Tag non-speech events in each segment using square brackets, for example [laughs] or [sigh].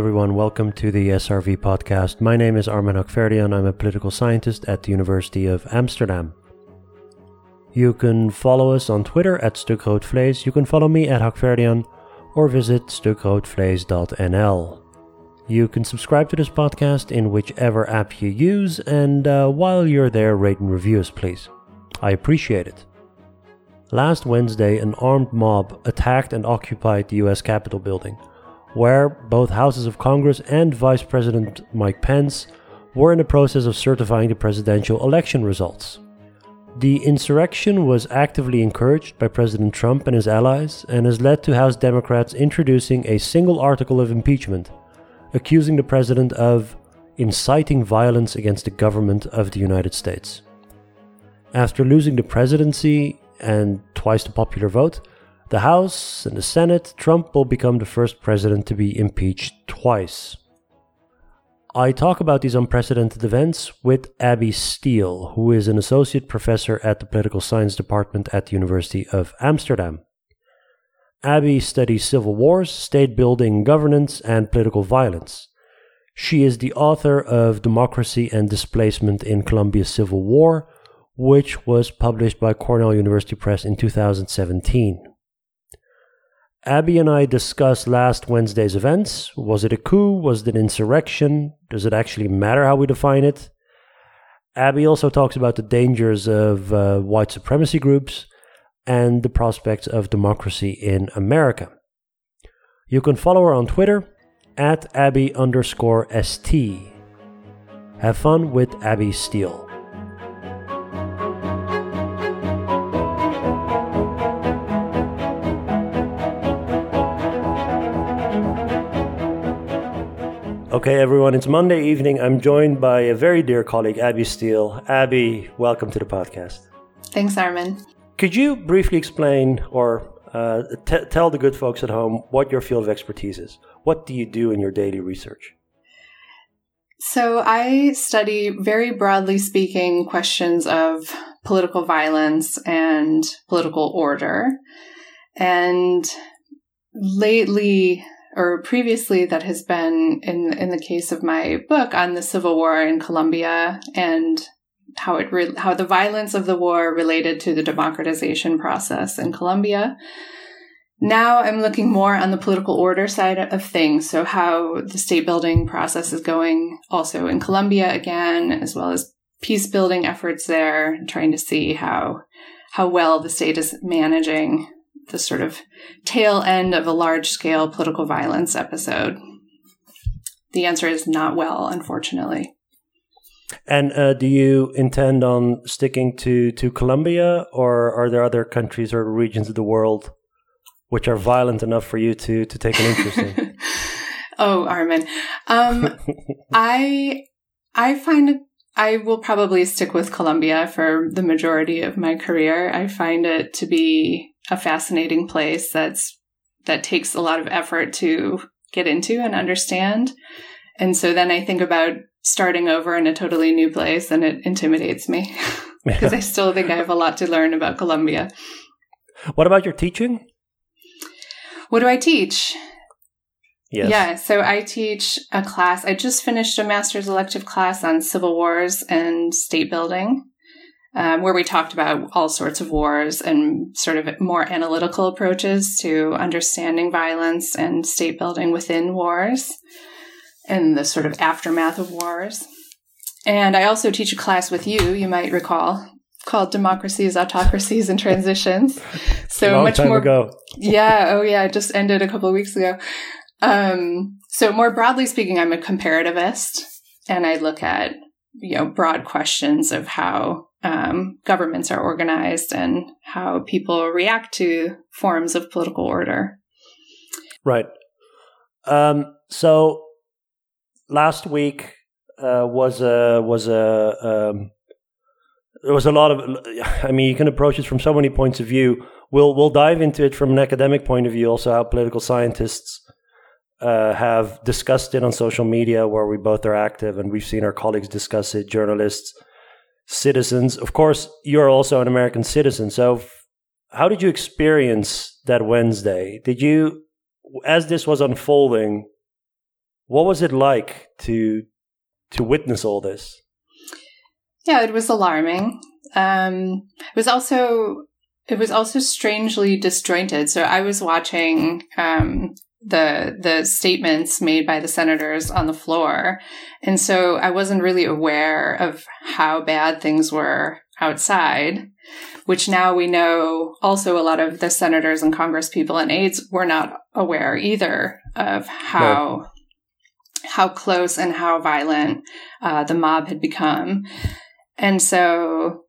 Everyone, welcome to the SRV podcast. My name is Armen Hakhverdian. I'm a political scientist at the University of Amsterdam. You can follow us on Twitter at Stukroodvlees. You can follow me at Hakhverdian or visit stukroodvlees.nl. You can subscribe to this podcast in whichever app you use, and uh, while you're there, rate and review us, please. I appreciate it. Last Wednesday, an armed mob attacked and occupied the US Capitol building where both houses of Congress and Vice President Mike Pence were in the process of certifying the presidential election results. The insurrection was actively encouraged by President Trump and his allies and has led to House Democrats introducing a single article of impeachment, accusing the president of inciting violence against the government of the United States. After losing the presidency and twice the popular vote, the House and the Senate, Trump will become the first president to be impeached twice. I talk about these unprecedented events with Abbey Steele, who is an associate professor at the political science department at the University of Amsterdam. Abbey studies civil wars, state building, governance, and political violence. She is the author of Democracy and Displacement in Colombia's Civil War, which was published by Cornell University Press in 2017. Abbey and I discussed last Wednesday's events. Was it a coup? Was it an insurrection? Does it actually matter how we define it? Abbey also talks about the dangers of uh, white supremacy groups and the prospects of democracy in America. You can follow her on Twitter at Abbey underscore ST. Have fun with Abbey Steele. Okay, everyone, it's Monday evening. I'm joined by a very dear colleague, Abbey Steele. Abbey, welcome to the podcast. Thanks, Armen. Could you briefly explain or uh, t- tell the good folks at home what your field of expertise is? What do you do in your daily research? So, I study, very broadly speaking, questions of political violence and political order. And lately, or previously that has been in in the case of my book on the civil war in Colombia and how it re- how the violence of the war related to the democratization process in Colombia. Now I'm looking more on the political order side of things, so how the state building process is going also in Colombia again, as well as peace building efforts there, trying to see how how well the state is managing the sort of tail end of a large scale political violence episode? The answer is not well, unfortunately. And uh, do you intend on sticking to, to Colombia, or are there other countries or regions of the world which are violent enough for you to, to take an interest in? [laughs] oh, Armen. Um, [laughs] I I find I will probably stick with Colombia for the majority of my career. I find it to be a fascinating place that's that takes a lot of effort to get into and understand. And so then I think about starting over in a totally new place and it intimidates me [laughs] because I still think I have a lot to learn about Colombia. What about your teaching? What do I teach? Yes. Yeah, so I teach a class. I just finished a master's elective class on civil wars and state building um, where we talked about all sorts of wars and sort of more analytical approaches to understanding violence and state building within wars and the sort of aftermath of wars. And I also teach a class with you, you might recall, called Democracies, Autocracies, and Transitions. [laughs] So much more. Ago. yeah. Oh, yeah. It just ended a couple of weeks ago. Um, so more broadly speaking, I'm a comparativist and I look at, you know, broad questions of how um, governments are organized and how people react to forms of political order. Right. Um, so last week uh, was a was a um, there was a lot of. [laughs] I mean, you can approach it from so many points of view. We'll we'll dive into it from an academic point of view, also how political scientists. Uh, have discussed it on social media where we both are active and we've seen our colleagues discuss it, journalists, citizens. Of course, you're also an American citizen. So, how did you experience that Wednesday? Did you, as this was unfolding, what was it like to to witness all this? Yeah, it was alarming. Um, it was also it was also strangely disjointed. So I was watching um, the the statements made by the senators on the floor, and so I wasn't really aware of how bad things were outside. Which now we know also a lot of the senators and Congress people and aides were not aware either of how how close and how violent uh, the mob had become, and so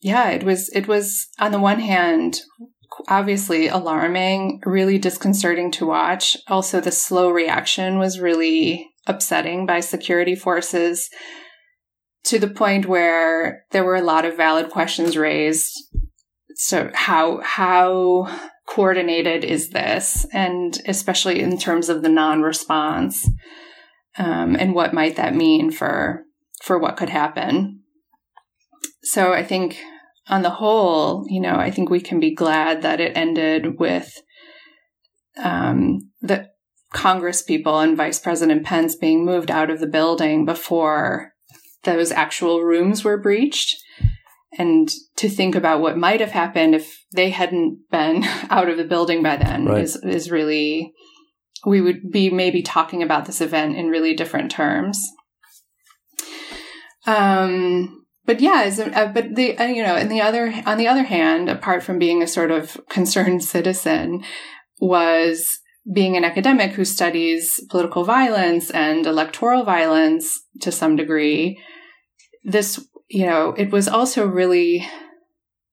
yeah, it was it was on the one hand obviously alarming, really disconcerting to watch. Also, the slow reaction was really upsetting by security forces to the point where there were a lot of valid questions raised. So how how coordinated is this, and especially in terms of the non-response, um, and what might that mean for for what could happen? So I think on the whole, you know, I think we can be glad that it ended with um, the Congress people and Vice President Pence being moved out of the building before those actual rooms were breached. And to think about what might have happened if they hadn't been [laughs] out of the building by then right. is, is really, we would be maybe talking about this event in really different terms. Um, but yeah, uh, but the uh, you know, and the other on the other hand, apart from being a sort of [laughs] concerned citizen, was being an academic who studies political violence and electoral violence to some degree. This, you know, it was also really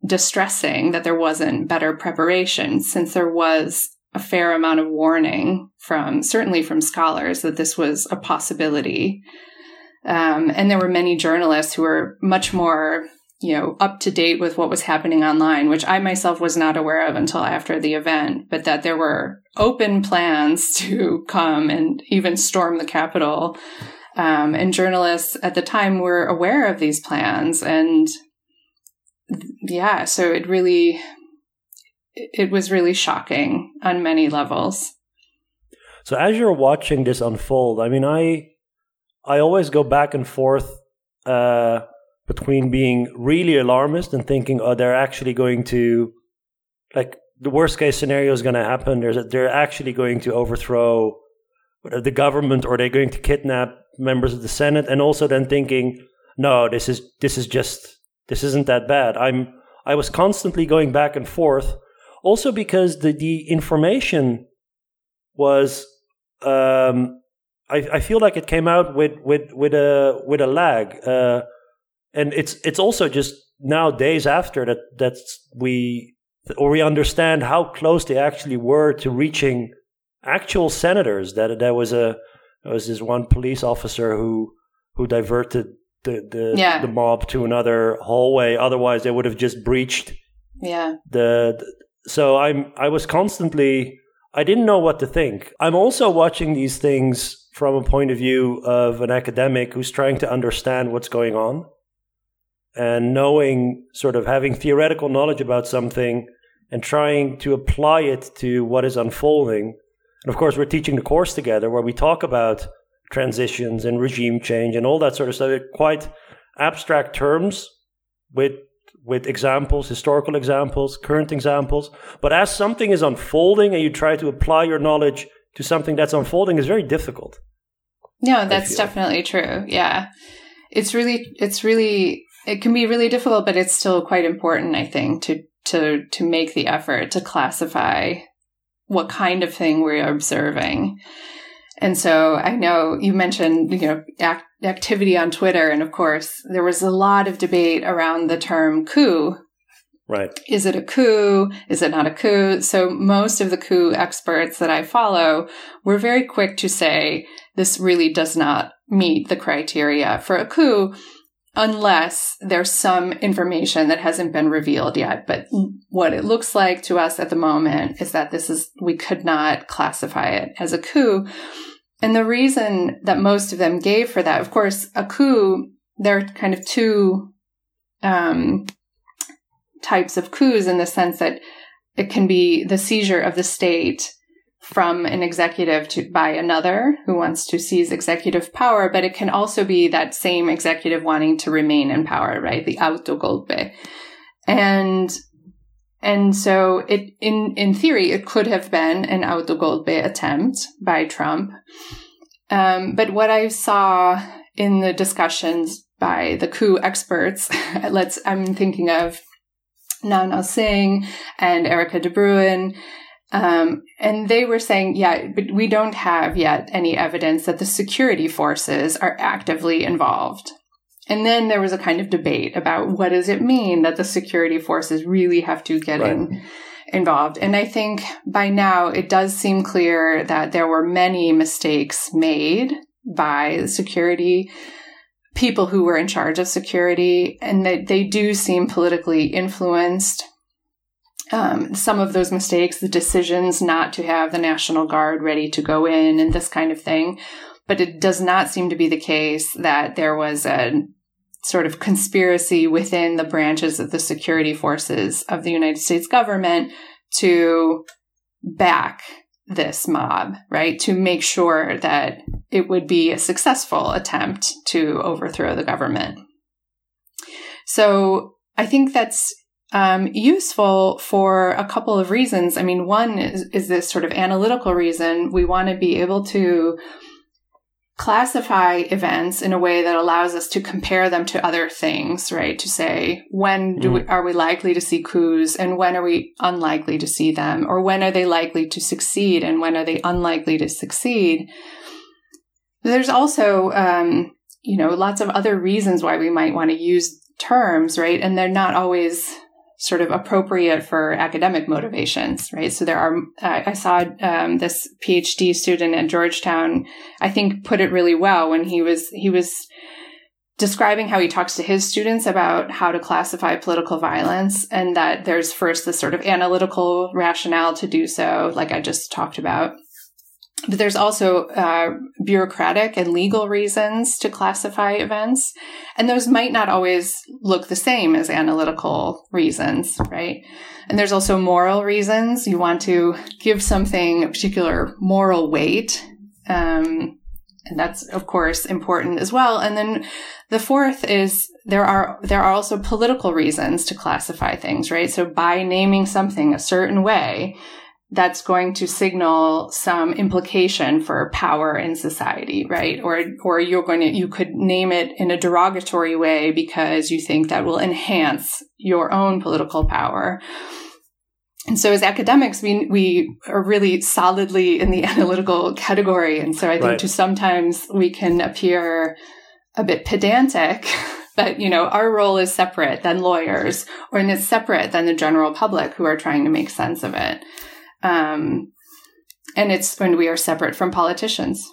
distressing that there wasn't better preparation since there was a fair amount of warning from certainly from scholars that this was a possibility um, and there were many journalists who were much more, you know, up to date with what was happening online, which I myself was not aware of until after the event, but that there were open plans [laughs] to come and even storm the Capitol. Um, and journalists at the time were aware of these plans. And yeah, so it really, it was really shocking on many levels. So as you're watching this unfold, I mean, I I always go back and forth uh, between being really alarmist and thinking, oh, they're actually going to, like, the worst case scenario is going to happen. There's they're actually going to overthrow the government or they're going to kidnap members of the Senate, and also then thinking, no, this is this is just this isn't that bad. I'm I was constantly going back and forth, also because the the information was um, I, I feel like it came out with with with a with a lag, uh, and it's it's also just now days after that that we or we understand how close they actually were to reaching actual senators. That there was a there was this one police officer who who diverted the the, yeah. the mob to another hallway. Otherwise, they would have just breached. Yeah. The, the so I'm I was constantly I didn't know what to think. I'm also watching these things from a point of view of an academic who's trying to understand what's going on and knowing, sort of having theoretical knowledge about something and trying to apply it to what is unfolding. And of course, we're teaching the course together where we talk about transitions and regime change and all that sort of stuff. They're quite abstract terms with with examples, historical examples, current examples. But as something is unfolding and you try to apply your knowledge to something that's unfolding is very difficult. No, that's definitely true. Yeah. It's really, it's really, it can be really difficult, but it's still quite important, I think, to, to, to make the effort to classify what kind of thing we're observing. And so I know you mentioned, you know, act- activity on Twitter. And of course, there was a lot of debate around the term coup Right. Is it a coup? Is it not a coup? So most of the coup experts that I follow were very quick to say this really does not meet the criteria for a coup unless there's some information that hasn't been revealed yet. But what it looks like to us at the moment is that this is, we could not classify it as a coup. And the reason that most of them gave for that, of course, a coup, there are kind of two, um, types of coups in the sense that it can be the seizure of the state from an executive to by another who wants to seize executive power, but it can also be that same executive wanting to remain in power, right? The autogolpe. And and so it in in theory it could have been an autogolpe attempt by Trump. Um, but what I saw in the discussions by the coup experts, [laughs] let's I'm thinking of Naunihal Singh and Erica de Bruin um, and they were saying, yeah, but we don't have yet any evidence that the security forces are actively involved. And then there was a kind of debate about what does it mean that the security forces really have to get right. in, involved. And I think by now it does seem clear that there were many mistakes made by the security people who were in charge of security and that they do seem politically influenced um, some of those mistakes, the decisions not to have the National Guard ready to go in and this kind of thing. But it does not seem to be the case that there was a sort of conspiracy within the branches of the security forces of the United States government to back this mob, right? To make sure that it would be a successful attempt to overthrow the government. So I think that's um, useful for a couple of reasons. I mean, one is, is this sort of analytical reason. We want to be able to classify events in a way that allows us to compare them to other things, right? To say, when do we, mm. are we likely to see coups and when are we unlikely to see them? Or when are they likely to succeed and when are they unlikely to succeed? There's also, um, you know, lots of other reasons why we might want to use terms, right? And they're not always sort of appropriate for academic motivations, right? So there are, uh, I saw um, this PhD student at Georgetown, I think put it really well when he was, he was describing how he talks to his students about how to classify political violence and that there's first this sort of analytical rationale to do so, like I just talked about. But there's also uh, bureaucratic and legal reasons to classify events. And those might not always look the same as analytical reasons, right? And there's also moral reasons. You want to give something a particular moral weight. Um, and that's, of course, important as well. And then the fourth is there are, there are also political reasons to classify things, right? So by naming something a certain way, that's going to signal some implication for power in society, right? Or, or you're going to, you could name it in a derogatory way because you think that will enhance your own political power. And so as academics, we, we are really solidly in the [laughs] analytical category. And so I think right. to sometimes we can appear a bit pedantic. [laughs] But, you know, our role is separate than lawyers, or and it's separate than the general public who are trying to make sense of it. Um, and it's when we are separate from politicians.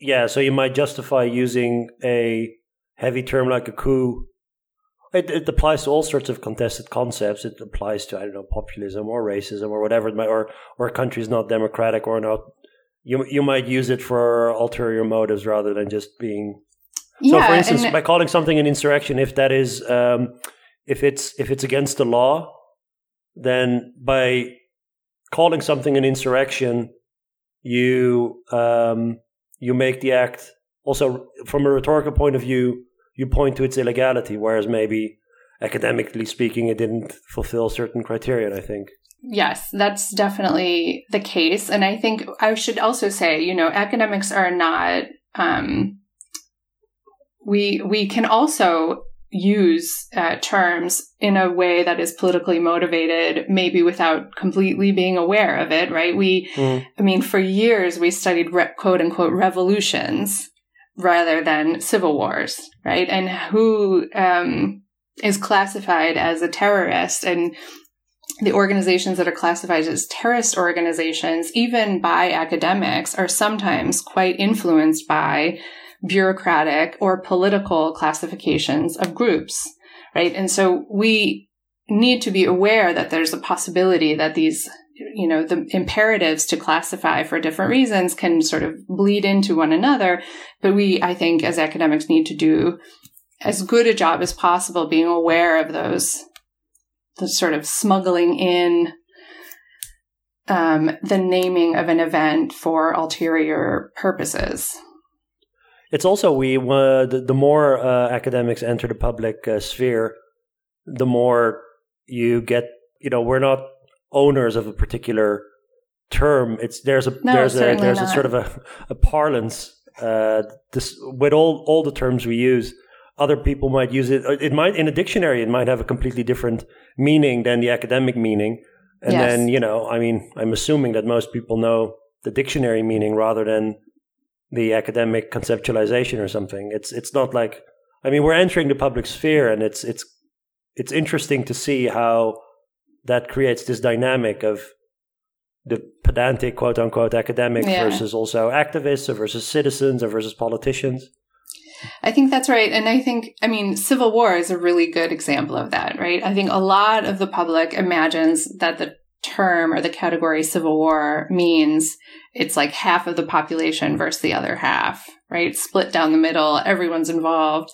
Yeah, so you might justify using a heavy term like a coup. It, it applies to all sorts of contested concepts. It applies to I don't know populism or racism or whatever, it might, or or a country is not democratic or not. You you might use it for ulterior motives rather than just being. So, yeah, for instance, by calling something an insurrection, if that is, um, if it's if it's against the law, then by calling something an insurrection, you um, you make the act also from a rhetorical point of view. You point to its illegality, whereas maybe academically speaking, it didn't fulfill certain criteria. I think. Yes, that's definitely the case, and I think I should also say, you know, academics are not. Um, we we can also use uh, terms in a way that is politically motivated, maybe without completely being aware of it, right? We, mm. I mean, for years we studied re- quote unquote revolutions rather than civil wars, right? And who um, is classified as a terrorist and the organizations that are classified as terrorist organizations, even by academics, are sometimes quite influenced by bureaucratic or political classifications of groups, right? And so we need to be aware that there's a possibility that these you know the imperatives to classify for different reasons can sort of bleed into one another but we i think as academics need to do as good a job as possible being aware of those the sort of smuggling in um, the naming of an event for ulterior purposes. It's also we uh, the, the, more uh, academics enter the public uh, sphere, the more you get. You know, we're not owners of a particular term. It's there's a no, there's a there's not. a sort of a, a parlance. Uh, this with all all the terms we use, other people might use it. It might in a dictionary. It might have a completely different meaning than the academic meaning. And yes. then you know, I mean, I'm assuming that most people know the dictionary meaning rather than the academic conceptualization or something. It's it's not like I mean, we're entering the public sphere, and it's it's it's interesting to see how that creates this dynamic of the pedantic quote unquote academic yeah. versus also activists or versus citizens or versus politicians. I think that's right. And I think, I mean, Civil War is a really good example of that, right? I think a lot of the public imagines that the term or the category Civil War means it's like half of the population versus the other half, right? Split down the middle, everyone's involved.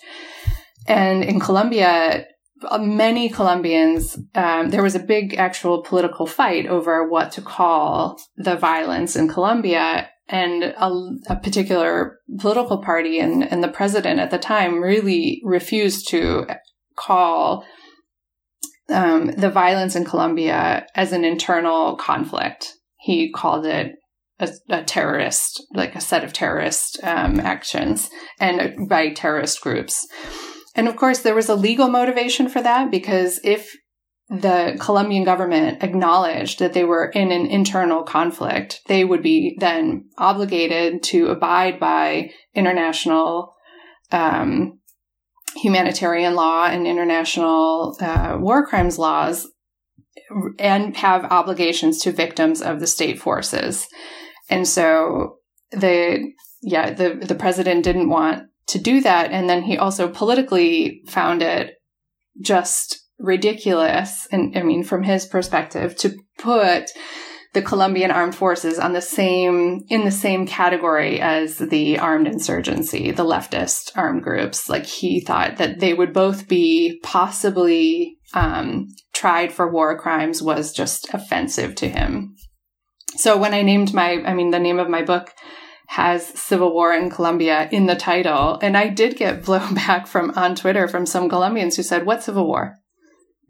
And in Colombia, uh, many Colombians, um, there was a big actual political fight over what to call the violence in Colombia. And a, a particular political party and, and the president at the time really refused to call um, the violence in Colombia as an internal conflict. He called it a, a terrorist, like a set of terrorist um, actions and by terrorist groups. And of course, there was a legal motivation for that because if the Colombian government acknowledged that they were in an internal conflict, they would be then obligated to abide by international um, humanitarian law and international uh, war crimes laws and have obligations to victims of the state forces. And so the yeah, the the president didn't want to do that. And then he also politically found it just ridiculous. And I mean, from his perspective, to put the Colombian armed forces on the same, in the same category as the armed insurgency, the leftist armed groups. Like he thought that they would both be possibly, um, tried for war crimes was just offensive to him. So when I named my, I mean, the name of my book has Civil War in Colombia in the title. And I did get [laughs] blowback from on Twitter from some Colombians who said, What Civil War?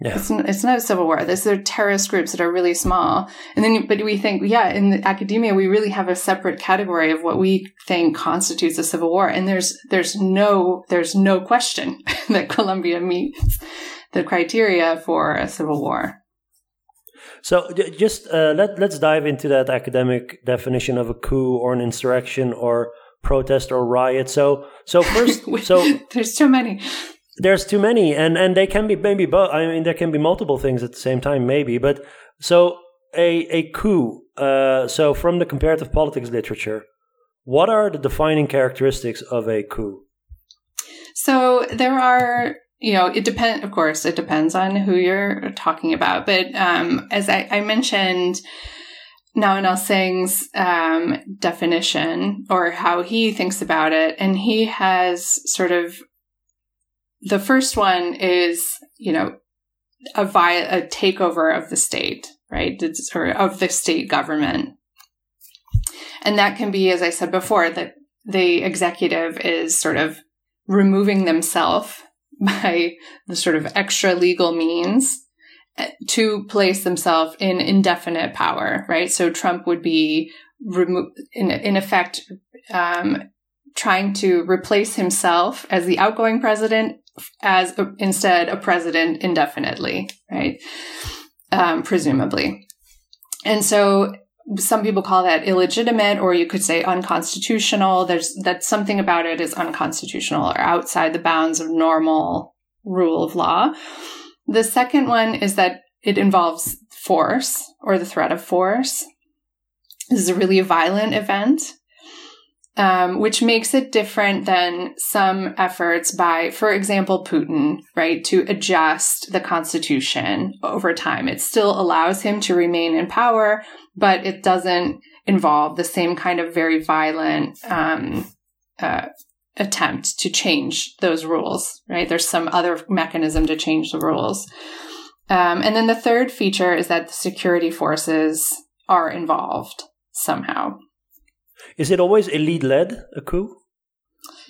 Yeah. It's, it's not a civil war. These are terrorist groups that are really small. And then, but we think, yeah, in the academia, we really have a separate category of what we think constitutes a civil war. And there's, there's no, there's no question [laughs] that Colombia meets the criteria for a civil war. So just uh, let let's dive into that academic definition of a coup or an insurrection or protest or riot. So so [laughs] first, so [laughs] there's too many. There's too many, and and they can be maybe both. I mean, there can be multiple things at the same time, maybe. But so a a coup. Uh, so from the comparative politics literature, what are the defining characteristics of a coup? So there are you know, it depends, of course, it depends on who you're talking about. But um, as I, I mentioned, Naunihal Singh's um, definition or how he thinks about it, and he has sort of the first one is, you know, a, vi- a takeover of the state, right? It's, or of the state government. And that can be, as I said before, that the executive is sort of removing themselves [laughs] by the sort of extra legal means eh, to place themselves in indefinite power, right? So Trump would be remo- in, in effect um, trying to replace himself as the outgoing president as a, instead a president indefinitely, right? Um, presumably. And so some people call that illegitimate or you could say unconstitutional. There's that something about it is unconstitutional or outside the bounds of normal rule of law. The second one is that it involves force or the threat of force. This is a really violent event um, which makes it different than some efforts by, for example, Putin, right, to adjust the constitution over time. It still allows him to remain in power, but it doesn't involve the same kind of very violent um, uh, attempt to change those rules, right? There's some other mechanism to change the rules. Um, and then the third feature is that the security forces are involved somehow. Is it always elite led a coup?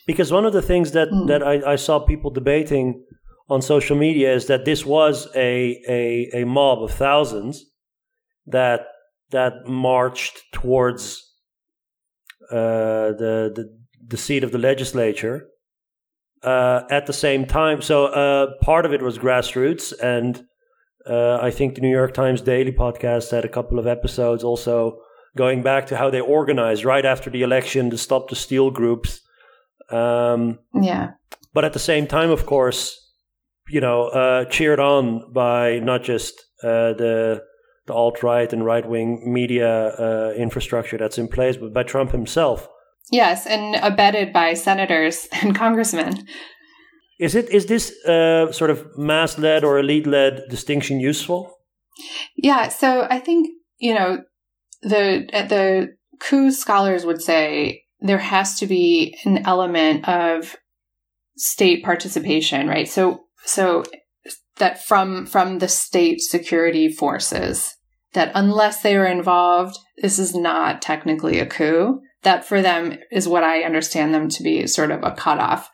Because one of the things that, mm. that I, I, saw people debating on social media is that this was a, a, a mob of thousands that that marched towards uh, the, the the seat of the legislature uh, at the same time. So uh, part of it was grassroots, and uh, I think the New York Times Daily podcast had a couple of episodes also going back to how they organized right after the election to stop the steal groups. Um, yeah. But at the same time, of course, you know, uh, cheered on by not just uh, the the alt right and right wing media uh, infrastructure that's in place, but by Trump himself. Yes, and abetted by senators [laughs] and congressmen. Is it is this uh, sort of mass led or elite led distinction useful? Yeah, so I think you know the the coup scholars would say there has to be an element of state participation, right? So so that from from the state security forces that unless they are involved, this is not technically a coup. That for them is what I understand them to be sort of a cutoff.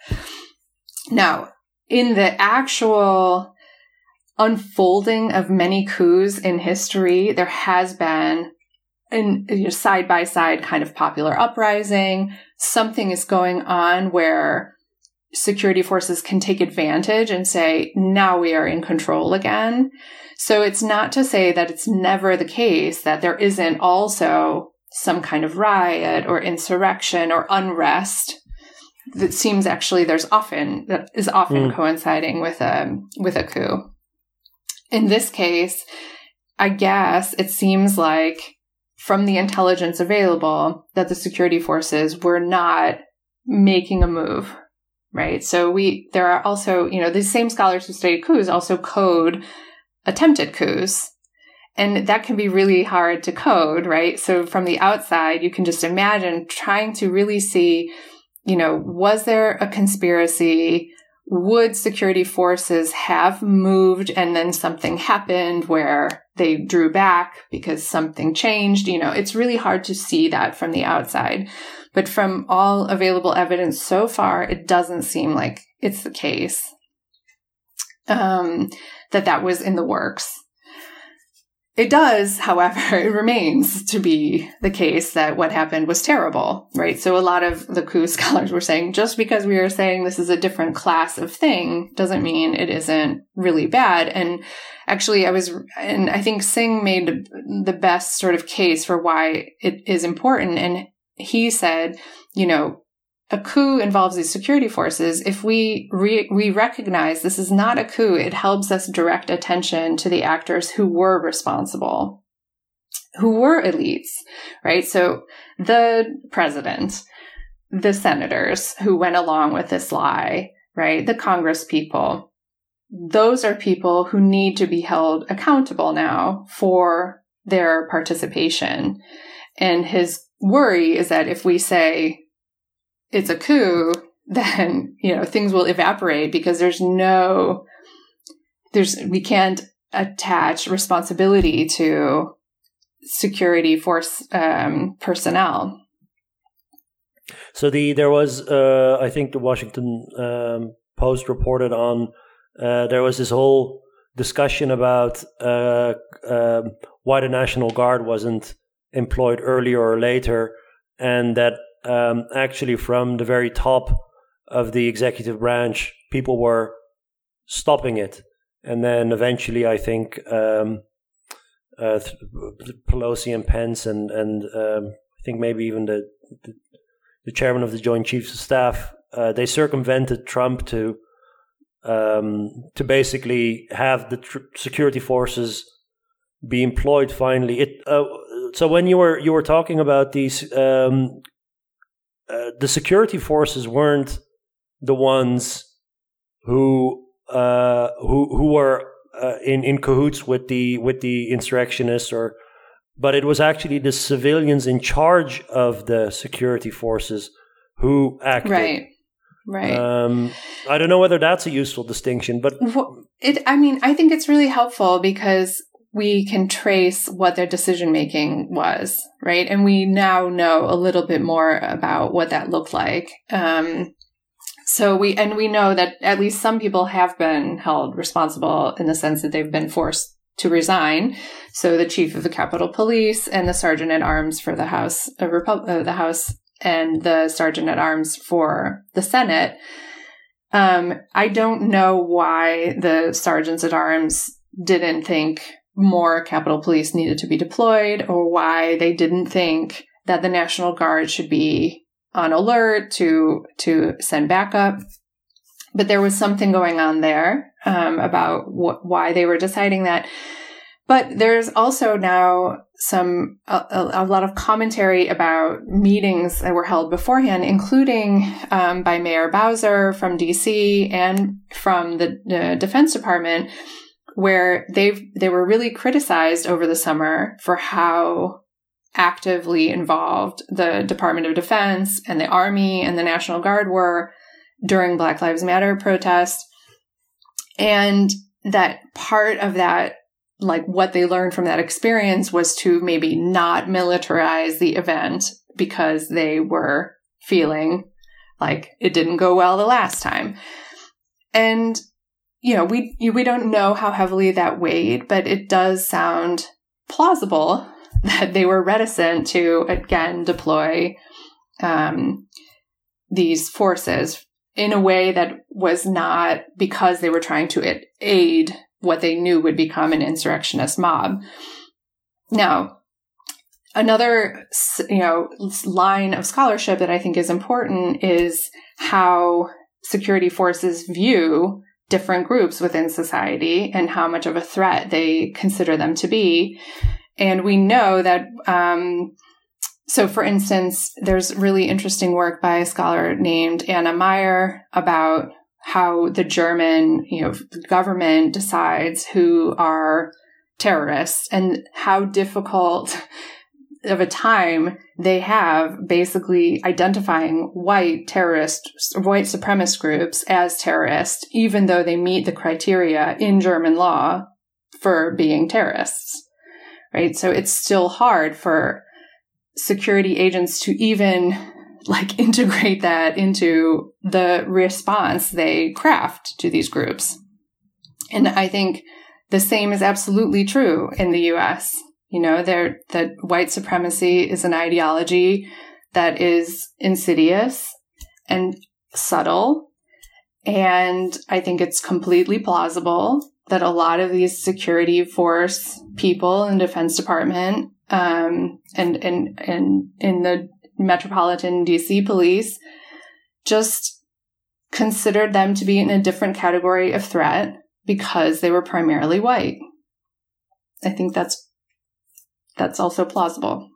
Now, in the actual unfolding of many coups in history, there has been a side by side kind of popular uprising. Something is going on where security forces can take advantage and say, now we are in control again. So it's not to say that it's never the case that there isn't also some kind of riot or insurrection or unrest that seems actually there's often that is often mm. coinciding with a with a coup. In this case, I guess it seems like from the intelligence available that the security forces were not making a move right? So we, there are also, you know, these same scholars who study coups also code attempted coups. And that can be really hard to code, right? So from the outside, you can just imagine trying to really see, you know, was there a conspiracy? Would security forces have moved and then something happened where they drew back because something changed? You know, it's really hard to see that from the outside. But from all available evidence so far, it doesn't seem like it's the case um, that that was in the works. It does, however, [laughs] it remains to be the case that what happened was terrible, right? So a lot of the coup scholars were saying just because we are saying this is a different class of thing doesn't mean it isn't really bad. And actually, I was, and I think Singh made the best sort of case for why it is important. And he said, you know, a coup involves these security forces. If we re- we recognize this is not a coup, it helps us direct attention to the actors who were responsible, who were elites, right? So the president, the senators who went along with this lie, right? The Congress people. Those are people who need to be held accountable now for their participation. And his worry is that if we say it's a coup, [laughs] then, you know, things will evaporate because there's no, there's, we can't attach responsibility to security force um, personnel. So the there was uh, I think the Washington um, Post reported on uh, there was this whole discussion about uh, um, why the National Guard wasn't employed earlier or later, and that um, actually from the very top of the executive branch, people were stopping it. And then eventually, I think um, uh, Pelosi and Pence and and um, I think maybe even the, the, the chairman of the Joint Chiefs of Staff uh, they circumvented Trump to um, to basically have the tr- security forces be employed finally. It uh, so when you were you were talking about these, um, uh, the security forces weren't the ones who uh, who who were uh, in in cahoots with the with the insurrectionists, or but it was actually the civilians in charge of the security forces who acted. Right. Right. Um, I don't know whether that's a useful distinction, but it. I mean, I think it's really helpful because we can trace what their decision making was, right? And we now know a little bit more about what that looked like. Um, so we, and we know that at least some people have been held responsible in the sense that they've been forced to resign. So the chief of the Capitol Police and the sergeant at arms for the House, uh, uh, the House and the sergeant at arms for the Senate. Um, I don't know why the sergeants at arms didn't think more Capitol Police needed to be deployed or why they didn't think that the National Guard should be on alert to to send backup. But there was something going on there um, about wh- why they were deciding that. But there's also now some a, a, lot of commentary about meetings that were held beforehand, including um, by Mayor Bowser from DC and from the, the Defense Department, where they they were really criticized over the summer for how actively involved the Department of Defense and the Army and the National Guard were during Black Lives Matter protests, and that part of that like what they learned from that experience was to maybe not militarize the event because they were feeling like it didn't go well the last time. And you know, we we don't know how heavily that weighed, but it does sound plausible [laughs] that they were reticent to again deploy um, these forces in a way that was not because they were trying to aid what they knew would become an insurrectionist mob. Now, another you know line of scholarship that I think is important is how security forces view different groups within society and how much of a threat they consider them to be. And we know that um, so, for instance, there's really interesting work by a scholar named Anna Meier about how the German, you know, government decides who are terrorists and how difficult [laughs] of a time they have basically identifying white terrorist, white supremacist groups as terrorists, even though they meet the criteria in German law for being terrorists. Right. So it's still hard for security agents to even like [laughs] integrate that into the response they craft to these groups. And I think the same is absolutely true in the US. You know, there that white supremacy is an ideology that is insidious and subtle. And I think it's completely plausible that a lot of these security force people in the Defense Department um, and and and in the Metropolitan DC Police just considered them to be in a different category of threat because they were primarily white. I think that's that's also plausible.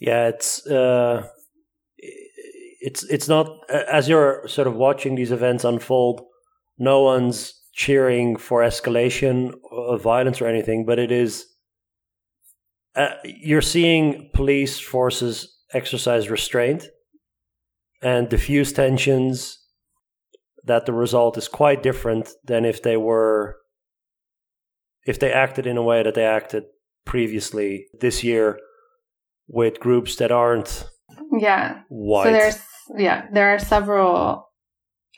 Yeah, it's uh, it's it's not as you're sort of watching these events unfold. No one's cheering for escalation of violence or anything, but it is uh, you're seeing police forces exercise restraint and diffuse tensions that the result is quite different than if they were if they acted in a way that they acted previously this year with groups that aren't yeah white. so there's yeah there are several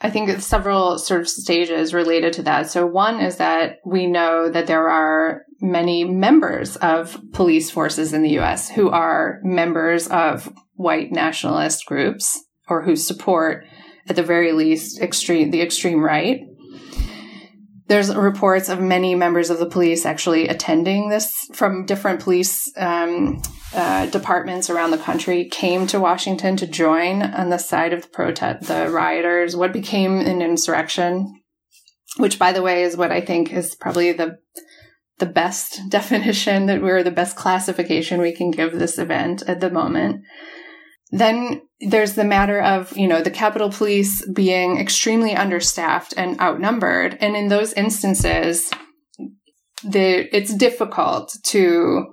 I think it's several sort of stages related to that. So one is that we know that there are many members of police forces in the US who are members of white nationalist groups or who support at the very least extreme the extreme right. There's reports of many members of the police actually attending this from different police um, uh, departments around the country came to Washington to join on the side of the protest, the rioters, what became an insurrection, which, by the way, is what I think is probably the the best [laughs] definition that we're the best classification we can give this event at the moment. Then there's the matter of, you know, the Capitol Police being extremely understaffed and outnumbered. And in those instances, the, it's difficult to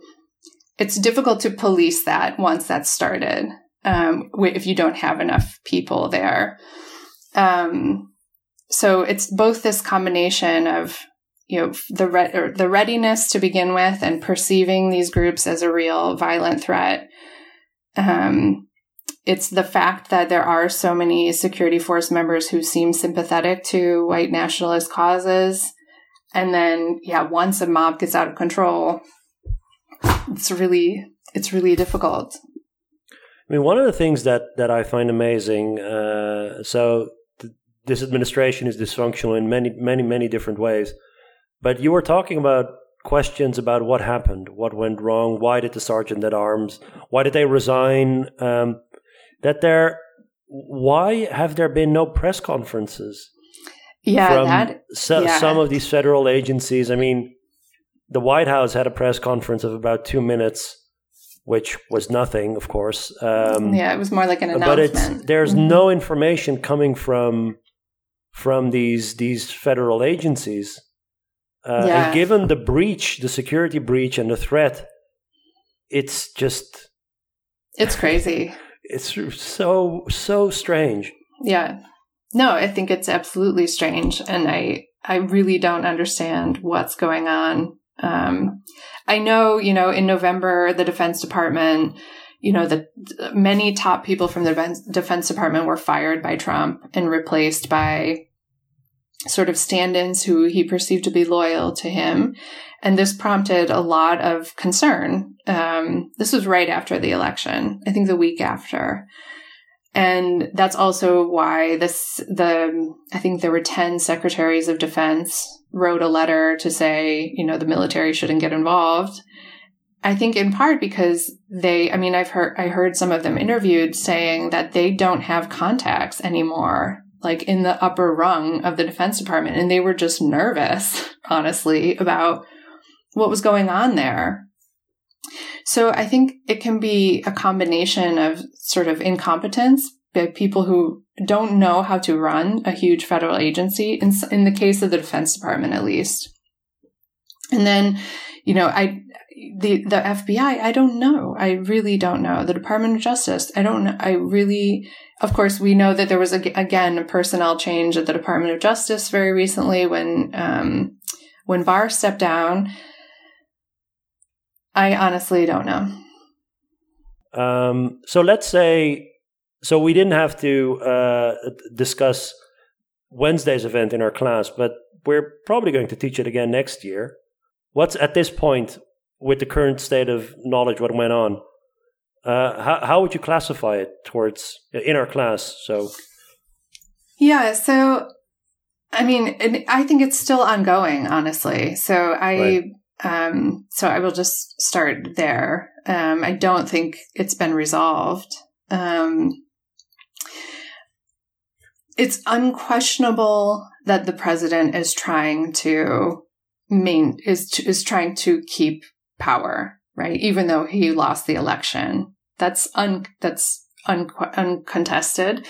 it's difficult to police that once that's started um, if you don't have enough people there. Um, so it's both this combination of you know the re- the readiness to begin with and perceiving these groups as a real violent threat um, it's the fact that there are so many security force members who seem sympathetic to white nationalist causes and then yeah once a mob gets out of control it's really it's really difficult i mean one of the things that that i find amazing uh, so th- this administration is dysfunctional in many many many different ways but you were talking about questions about what happened, what went wrong, why did the sergeant at arms, why did they resign? Um, that there, why have there been no press conferences? Yeah, from that, so, yeah. some of these federal agencies. I mean, the White House had a press conference of about two minutes, which was nothing, of course. Um, yeah, it was more like an announcement. But it's there's Mhm. no information coming from from these these federal agencies. Uh, Yeah. And given the breach, the security breach, and the threat, it's just it's crazy. It's so so strange. Yeah. No, I think it's absolutely strange and I I really don't understand what's going on. Um I know, you know, in November the Defense Department, you know, the many top people from the Defense, Defense Department were fired by Trump and replaced by sort of stand-ins who he perceived to be loyal to him. And this prompted a lot of concern. Um, this was right after the election, I think the week after. And that's also why this, the, I think there were 10 secretaries of defense wrote a letter to say, you know, the military shouldn't get involved. I think in part because they, I mean, I've heard, I heard some of them interviewed saying that they don't have contacts anymore, like in the upper rung of the Defense Department. And they were just nervous, [laughs] honestly, about what was going on there. So I think it can be a combination of sort of incompetence by people who don't know how to run a huge federal agency, in, in the case of the Defense Department, at least. And then, you know, I, the, the FBI, I don't know. I really don't know. The Department of Justice, I don't know. I really, of course, we know that there was, a, again, a personnel change at the Department of Justice very recently when, um, when Barr stepped down. I honestly don't know. Um, so let's say, so we didn't have to uh, discuss Wednesday's event in our class, but we're probably going to teach it again next year. What's at this point, with the current state of knowledge, what went on? Uh, how, how would you classify it towards in our class? So, yeah, so I mean, I think it's still ongoing, honestly. So I. Right. Um, so I will just start there. Um, I don't think it's been resolved. Um, it's unquestionable that the president is trying to main is is trying to keep power, right? Even though he lost the election, that's un that's un, uncontested.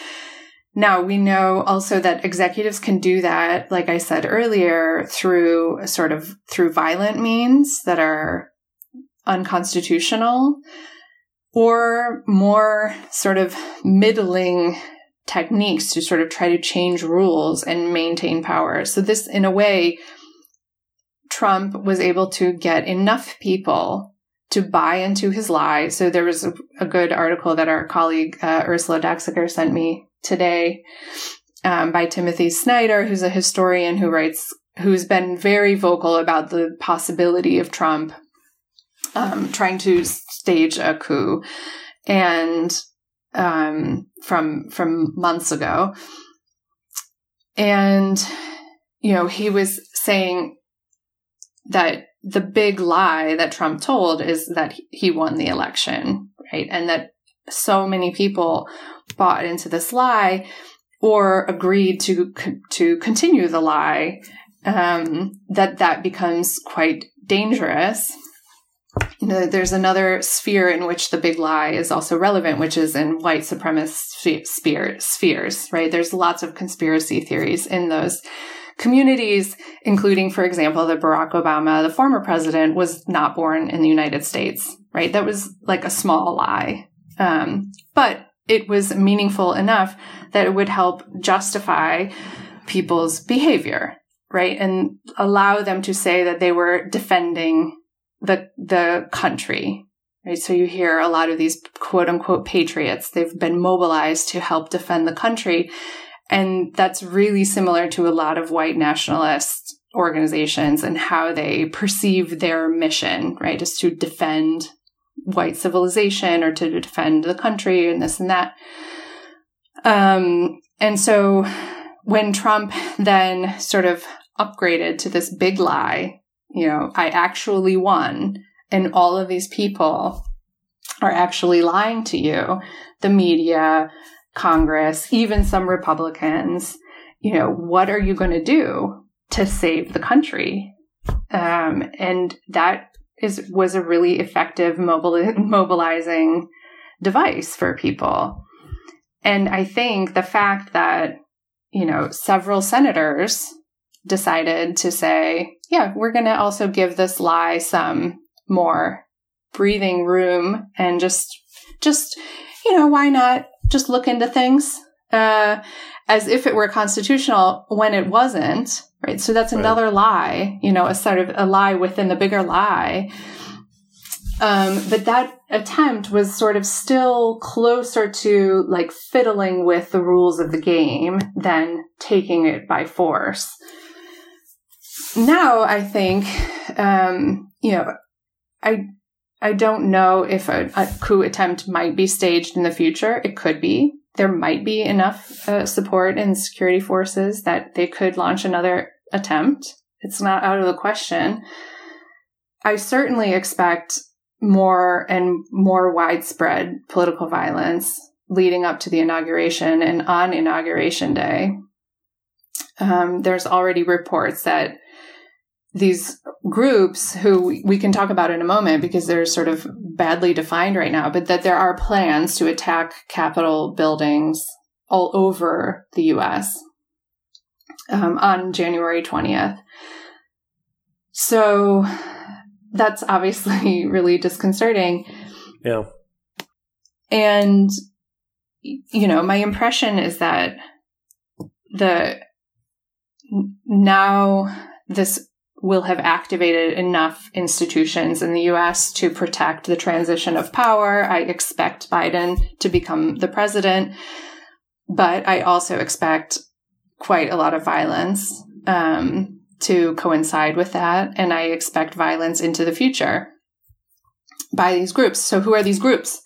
Now we know also that executives can do that, like I said earlier, through sort of through violent means that are unconstitutional or more sort of middling techniques to sort of try to change rules and maintain power. So this, in a way, Trump was able to get enough people to buy into his lie. So there was a, a good article that our colleague uh, Ursula Daxecker sent me today um, by Timothy Snyder, who's a historian who writes, who's been very vocal about the possibility of Trump um, trying to stage a coup, and um, from from months ago, and you know he was saying that the big lie that Trump told is that he won the election, right, and that so many people bought into this lie or agreed to to continue the lie um, that that becomes quite dangerous you know, there's another sphere in which the big lie is also relevant, which is in white supremacist sphere, spheres, right? There's lots of conspiracy theories in those communities, including, for example, that Barack Obama, the former president, was not born in the United States, right? That was like a small lie. Um, but it was meaningful enough that it would help justify people's behavior, right? And allow them to say that they were defending the, the country, right? So you hear a lot of these quote unquote patriots. They've been mobilized to help defend the country. And that's really similar to a lot of white nationalist organizations and how they perceive their mission, right? Is to defend white civilization or to defend the country and this and that. Um, and so when Trump then sort of upgraded to this big lie, you know, I actually won and all of these people are actually lying to you, the media, Congress, even some Republicans, you know, what are you going to do to save the country? Um, and that is was a really effective mobili- mobilizing device for people. And I think the fact that, you know, several senators decided to say, yeah, we're going to also give this lie some more breathing room and just, just, you know, why not just look into things, uh, as if it were constitutional when it wasn't, right? So that's another right. lie, you know, a sort of a lie within the bigger lie. Um, but that attempt was sort of still closer to like fiddling with the rules of the game than taking it by force. Now I think, um, you know, I I don't know if a, a, coup attempt might be staged in the future. It could be. There might be enough uh, support in security forces that they could launch another attempt. It's not out of the question. I certainly expect more and more widespread political violence leading up to the inauguration and on inauguration day. Um, there's already reports that these groups who we can talk about in a moment because they're sort of badly defined right now, but that there are plans to attack Capitol buildings all over the US um, on January 20th. So that's obviously [laughs] really disconcerting. Yeah. And, you know, my impression is that the now this will have activated enough institutions in the US to protect the transition of power. I expect Biden to become the president, but I also expect quite a lot of violence. Um, to coincide with that. And I expect violence into the future by these groups. So who are these groups?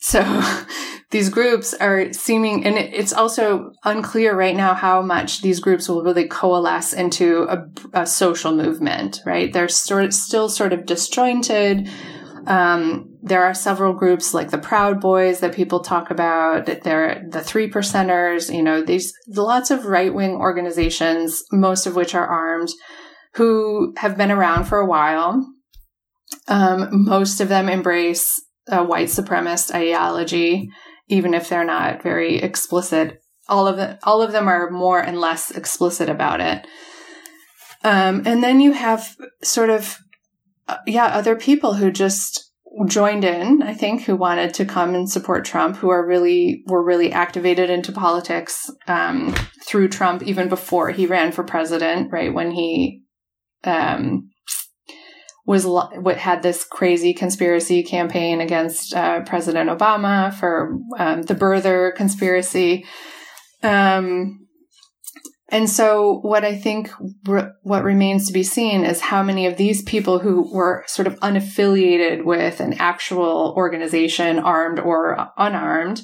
So [laughs] these groups are seeming, and it's also unclear right now how much these groups will really coalesce into a, a social movement, right? They're sort, still sort of disjointed. Um, there are several groups like the Proud Boys that people talk about. There the Three Percenters, you know, these lots of right wing organizations, most of which are armed, who have been around for a while. Um, most of them embrace a white supremacist ideology, even if they're not very explicit. All of them, all of them are more and less explicit about it. Um, and then you have sort of, uh, yeah, other people who just joined in, I think, who wanted to come and support Trump, who are really were really activated into politics um, through Trump even before he ran for president. Right when he um, was what had this crazy conspiracy campaign against uh, President Obama for um, the birther conspiracy. Um, and so what I think re- what remains to be seen is how many of these people who were sort of unaffiliated with an actual organization, armed or unarmed,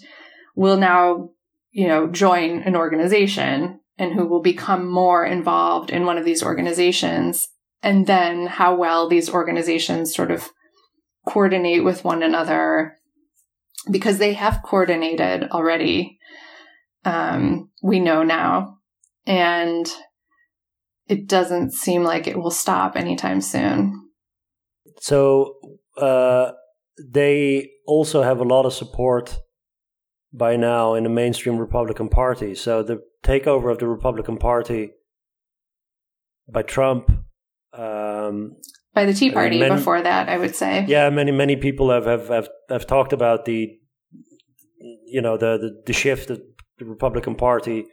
will now, you know, join an organization and who will become more involved in one of these organizations. And then how well these organizations sort of coordinate with one another because they have coordinated already. Um, we know now and it doesn't seem like it will stop anytime soon. So uh, they also have a lot of support by now in the mainstream Republican Party. So the takeover of the Republican Party by Trump. Um, by the Tea Party many, before that, I would say. Yeah, many many people have have, have, have talked about the, you know, the, the, the shift of the Republican Party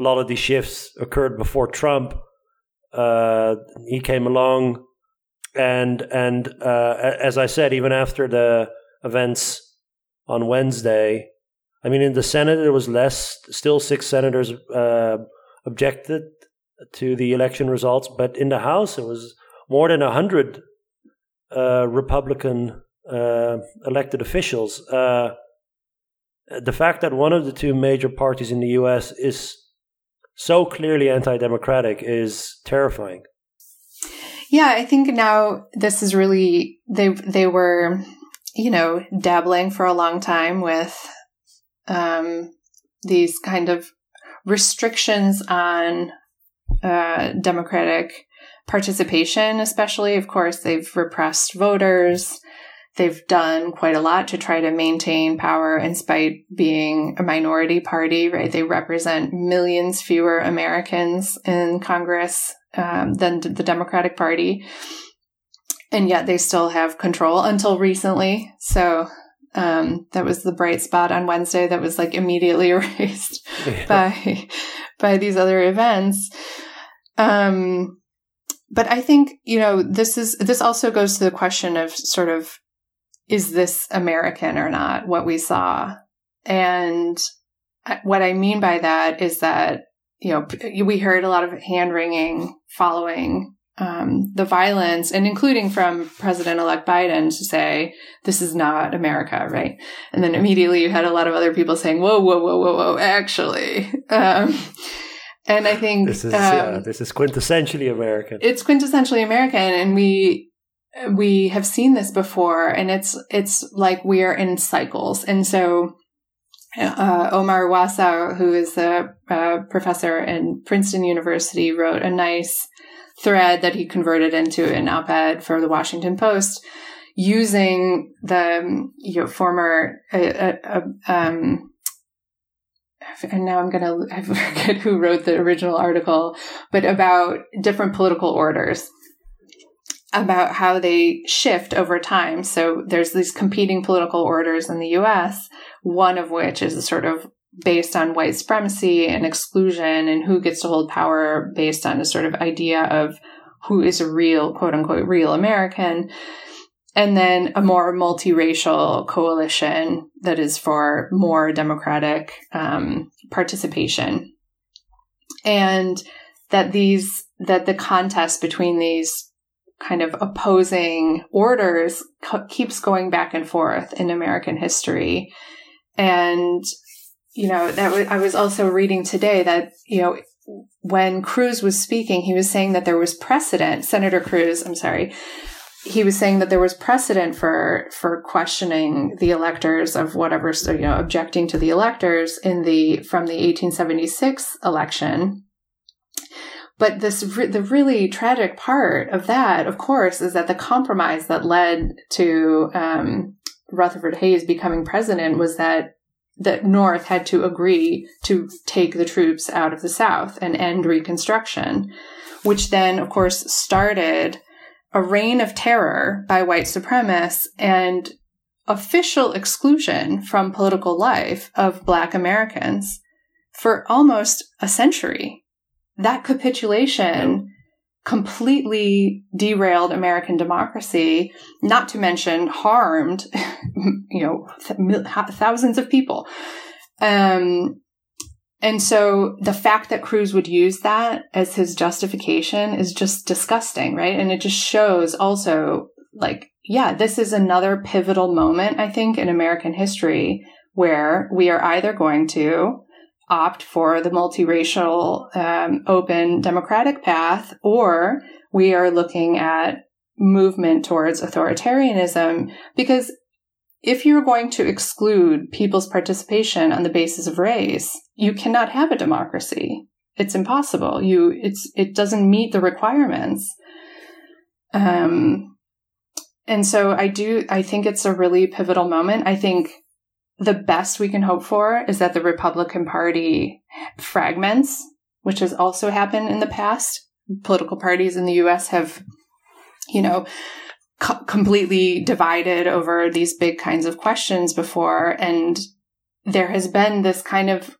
a lot of these shifts occurred before Trump, uh, he came along, and and uh, as I said, even after the events on Wednesday, I mean, in the Senate there was less. Still, six senators uh, objected to the election results, but in the House it was more than a hundred uh, Republican uh, elected officials. Uh, the fact that one of the two major parties in the U.S. is so clearly anti-democratic is terrifying. Yeah, I think now this is really they they were you know dabbling for a long time with um, these kind of restrictions on uh, democratic participation, especially. Of course, they've repressed voters. They've done quite a lot to try to maintain power in spite being a minority party, right? They represent millions fewer Americans in Congress um, than the Democratic Party. And yet they still have control until recently. So um, that was the bright spot on Wednesday that was like immediately [laughs] erased yeah. by by these other events. Um, but I think you know this is this also goes to the question of sort of is this American or not? What we saw, and what I mean by that is that you know we heard a lot of hand wringing following um, the violence, and including from President elect Biden to say, this is not America, right? And then immediately you had a lot of other people saying, whoa, whoa, whoa, whoa, whoa, actually. [laughs] Um, and I think this is, um, yeah, this is quintessentially American. It's quintessentially American. And we, we have seen this before and it's, it's like we are in cycles. And so, uh, Omar Wasow, who is a, a professor in Princeton University, wrote a nice thread that he converted into an op-ed for the Washington Post using the you know, former uh, uh, uh um, and now I'm gonna I [laughs] forget who wrote the original article, but about different political orders, about how they shift over time. So there's these competing political orders in the U.S. One of which is sort of based on white supremacy and exclusion and who gets to hold power based on a sort of idea of who is a real, quote unquote, real American. And then a more multiracial coalition that is for more democratic um, participation. And that these, that the contest between these kind of opposing orders co- keeps going back and forth in American history. And you know, that w- I was also reading today that, you know, when Cruz was speaking, he was saying that there was precedent, Senator Cruz, I'm sorry, he was saying that there was precedent for for questioning the electors of whatever you know objecting to the electors in the from the 1876 election. But this the really tragic part of that of course is that the compromise that led to um, Rutherford Hayes becoming president was that the North had to agree to take the troops out of the South and end Reconstruction, which then, of course, started a reign of terror by white supremacists and official exclusion from political life of Black Americans for almost a century. That capitulation completely derailed American democracy, not to mention harmed, [laughs] you know, th- thousands of people. Um, and so the fact that Cruz would use that as his justification is just disgusting, right? And it just shows also like, yeah, this is another pivotal moment, I think, in American history where we are either going to opt for the multiracial, um, open democratic path, or we are looking at movement towards authoritarianism because if you're going to exclude people's participation on the basis of race, you cannot have a democracy. It's impossible. You, it's, it doesn't meet the requirements. Um, and so I do, I think it's a really pivotal moment. I think the best we can hope for is that the Republican Party fragments, which has also happened in the past. Political parties in the US have, you know, co- completely divided over these big kinds of questions before. And there has been this kind of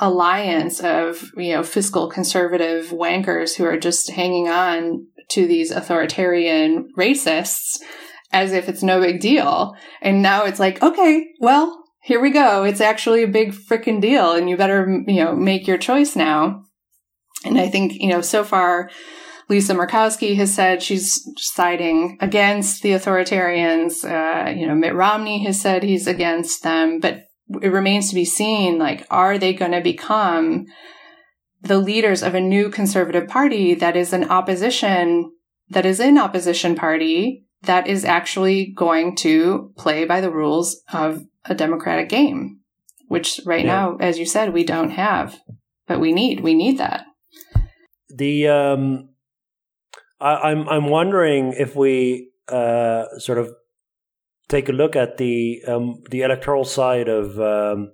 alliance of you know fiscal conservative wankers who are just hanging on to these authoritarian racists as if it's no big deal. And now it's like, okay, well, here we go. It's actually a big freaking deal and you better, you know, make your choice now. And I think, you know, so far, Lisa Murkowski has said she's siding against the authoritarians. Uh, you know, Mitt Romney has said he's against them, but it remains to be seen, like, are they going to become the leaders of a new conservative party that is an opposition, that is in opposition party that is actually going to play by the rules of a democratic game, which right yeah. now, as you said, we don't have, but we need, we need that. The, um, I, am I'm, I'm wondering if we, uh, sort of take a look at the, um, the electoral side of, um,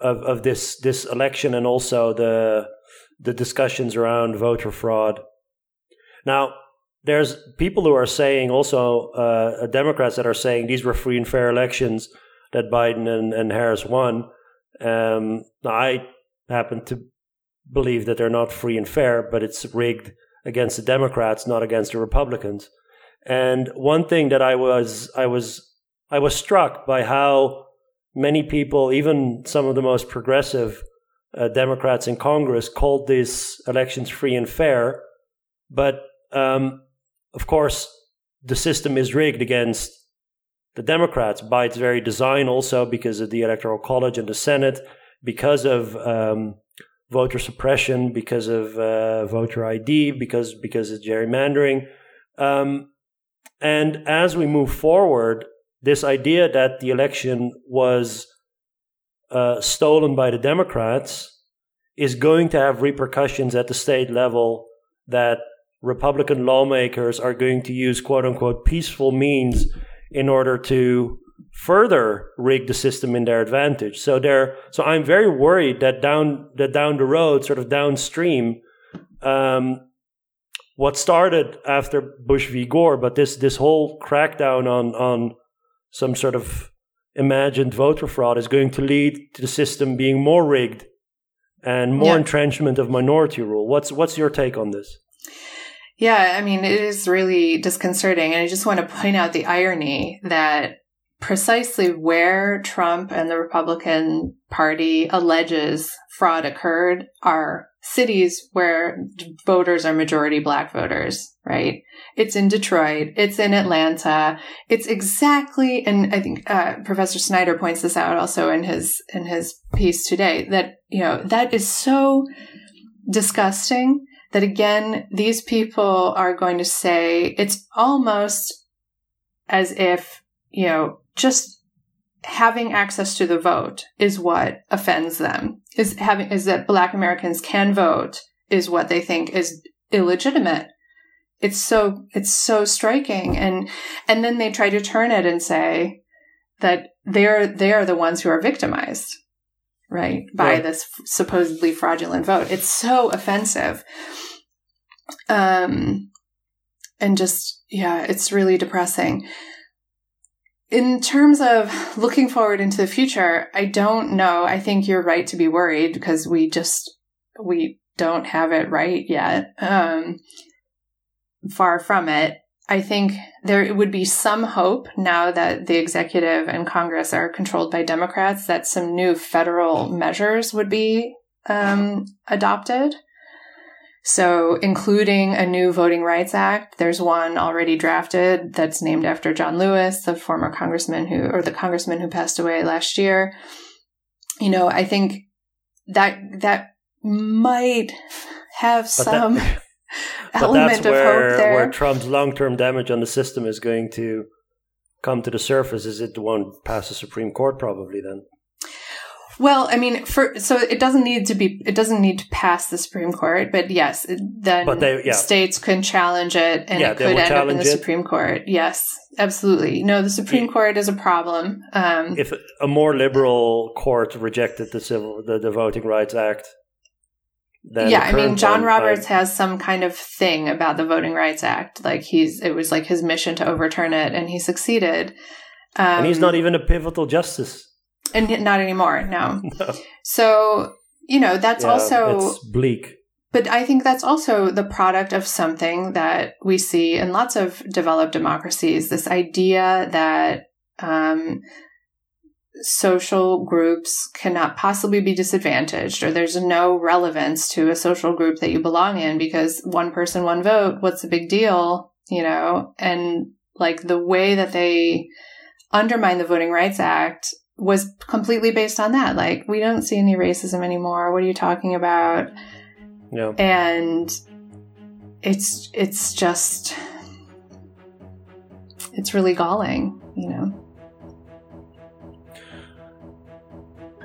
of, of this, this election and also the, the discussions around voter fraud. Now, there's people who are saying also uh, Democrats that are saying these were free and fair elections that Biden and, and Harris won. Um, I happen to believe that they're not free and fair, but it's rigged against the Democrats, not against the Republicans. And one thing that I was I was I was struck by how many people, even some of the most progressive uh, Democrats in Congress, called these elections free and fair. But um, of course, the system is rigged against the Democrats by its very design, also because of the Electoral College and the Senate, because of um, voter suppression, because of uh, voter ID, because because of gerrymandering. Um, and as we move forward, this idea that the election was uh, stolen by the Democrats is going to have repercussions at the state level that Republican lawmakers are going to use quote unquote peaceful means in order to further rig the system in their advantage. So there, so I'm very worried that down that down the road, sort of downstream, um, what started after Bush v. Gore, but this this whole crackdown on on some sort of imagined voter fraud is going to lead to the system being more rigged and more yeah. entrenchment of minority rule. What's what's your take on this? Yeah, I mean, it is really disconcerting. And I just want to point out the irony that precisely where Trump and the Republican Party alleges fraud occurred are cities where voters are majority black voters, right? It's in Detroit. It's in Atlanta. It's exactly, and I think, uh, Professor Snyder points this out also in his, in his piece today that, you know, that is so disgusting that again, these people are going to say it's almost as if, you know, just having access to the vote is what offends them. Is having, is that black Americans can vote is what they think is illegitimate. It's so, it's so striking. And, and then they try to turn it and say that they're, they're the ones who are victimized, right? By this supposedly fraudulent vote. It's so offensive. Um, and just, yeah, it's really depressing. In terms of looking forward into the future, I don't know. I think you're right to be worried because we just, we don't have it right yet. Um, far from it. I think there would be some hope now that the executive and Congress are controlled by Democrats that some new federal measures would be um, adopted. So, including a new Voting Rights Act, there's one already drafted that's named after John Lewis, the former congressman who, or the congressman who passed away last year. You know, I think that that might have some [laughs] that, [laughs] element of where, hope there. Where Trump's long-term damage on the system is going to come to the surface. Is it the one past the Supreme Court? Probably then. Well, I mean, for so it doesn't need to be it doesn't need to pass the Supreme Court, but yes, then but they, yeah. states can challenge it, and yeah, it could end up in the it. Supreme Court. Yes, absolutely. No, the Supreme yeah. Court is a problem. Um, if a more liberal court rejected the civil the, the Voting Rights Act, yeah, I mean, John one, Roberts I, has some kind of thing about the Voting Rights Act. Like he's it was like his mission to overturn it, and he succeeded. Um, and he's not um, even a pivotal justice and not anymore. No. [laughs] no. So you know, that's Yeah, also it's bleak. But I think that's also the product of something that we see in lots of developed democracies this idea that um, social groups cannot possibly be disadvantaged, or there's no relevance to a social group that you belong in because one person, one vote, what's the big deal? You know, and like the way that they undermine the Voting Rights Act was completely based on that. Like, we don't see any racism anymore. What are you talking about? Yeah. and it's it's just it's really galling you know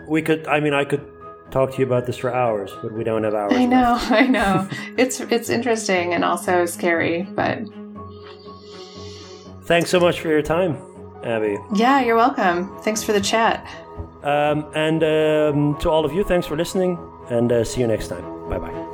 We could. I mean, I could talk to you about this for hours, but we don't have hours. i know left. i know [laughs] it's it's interesting and also scary but Thanks so much for your time, Abbey. yeah you're welcome thanks for the chat Um, and um, to all of you, thanks for listening, and uh, see you next time. Bye bye.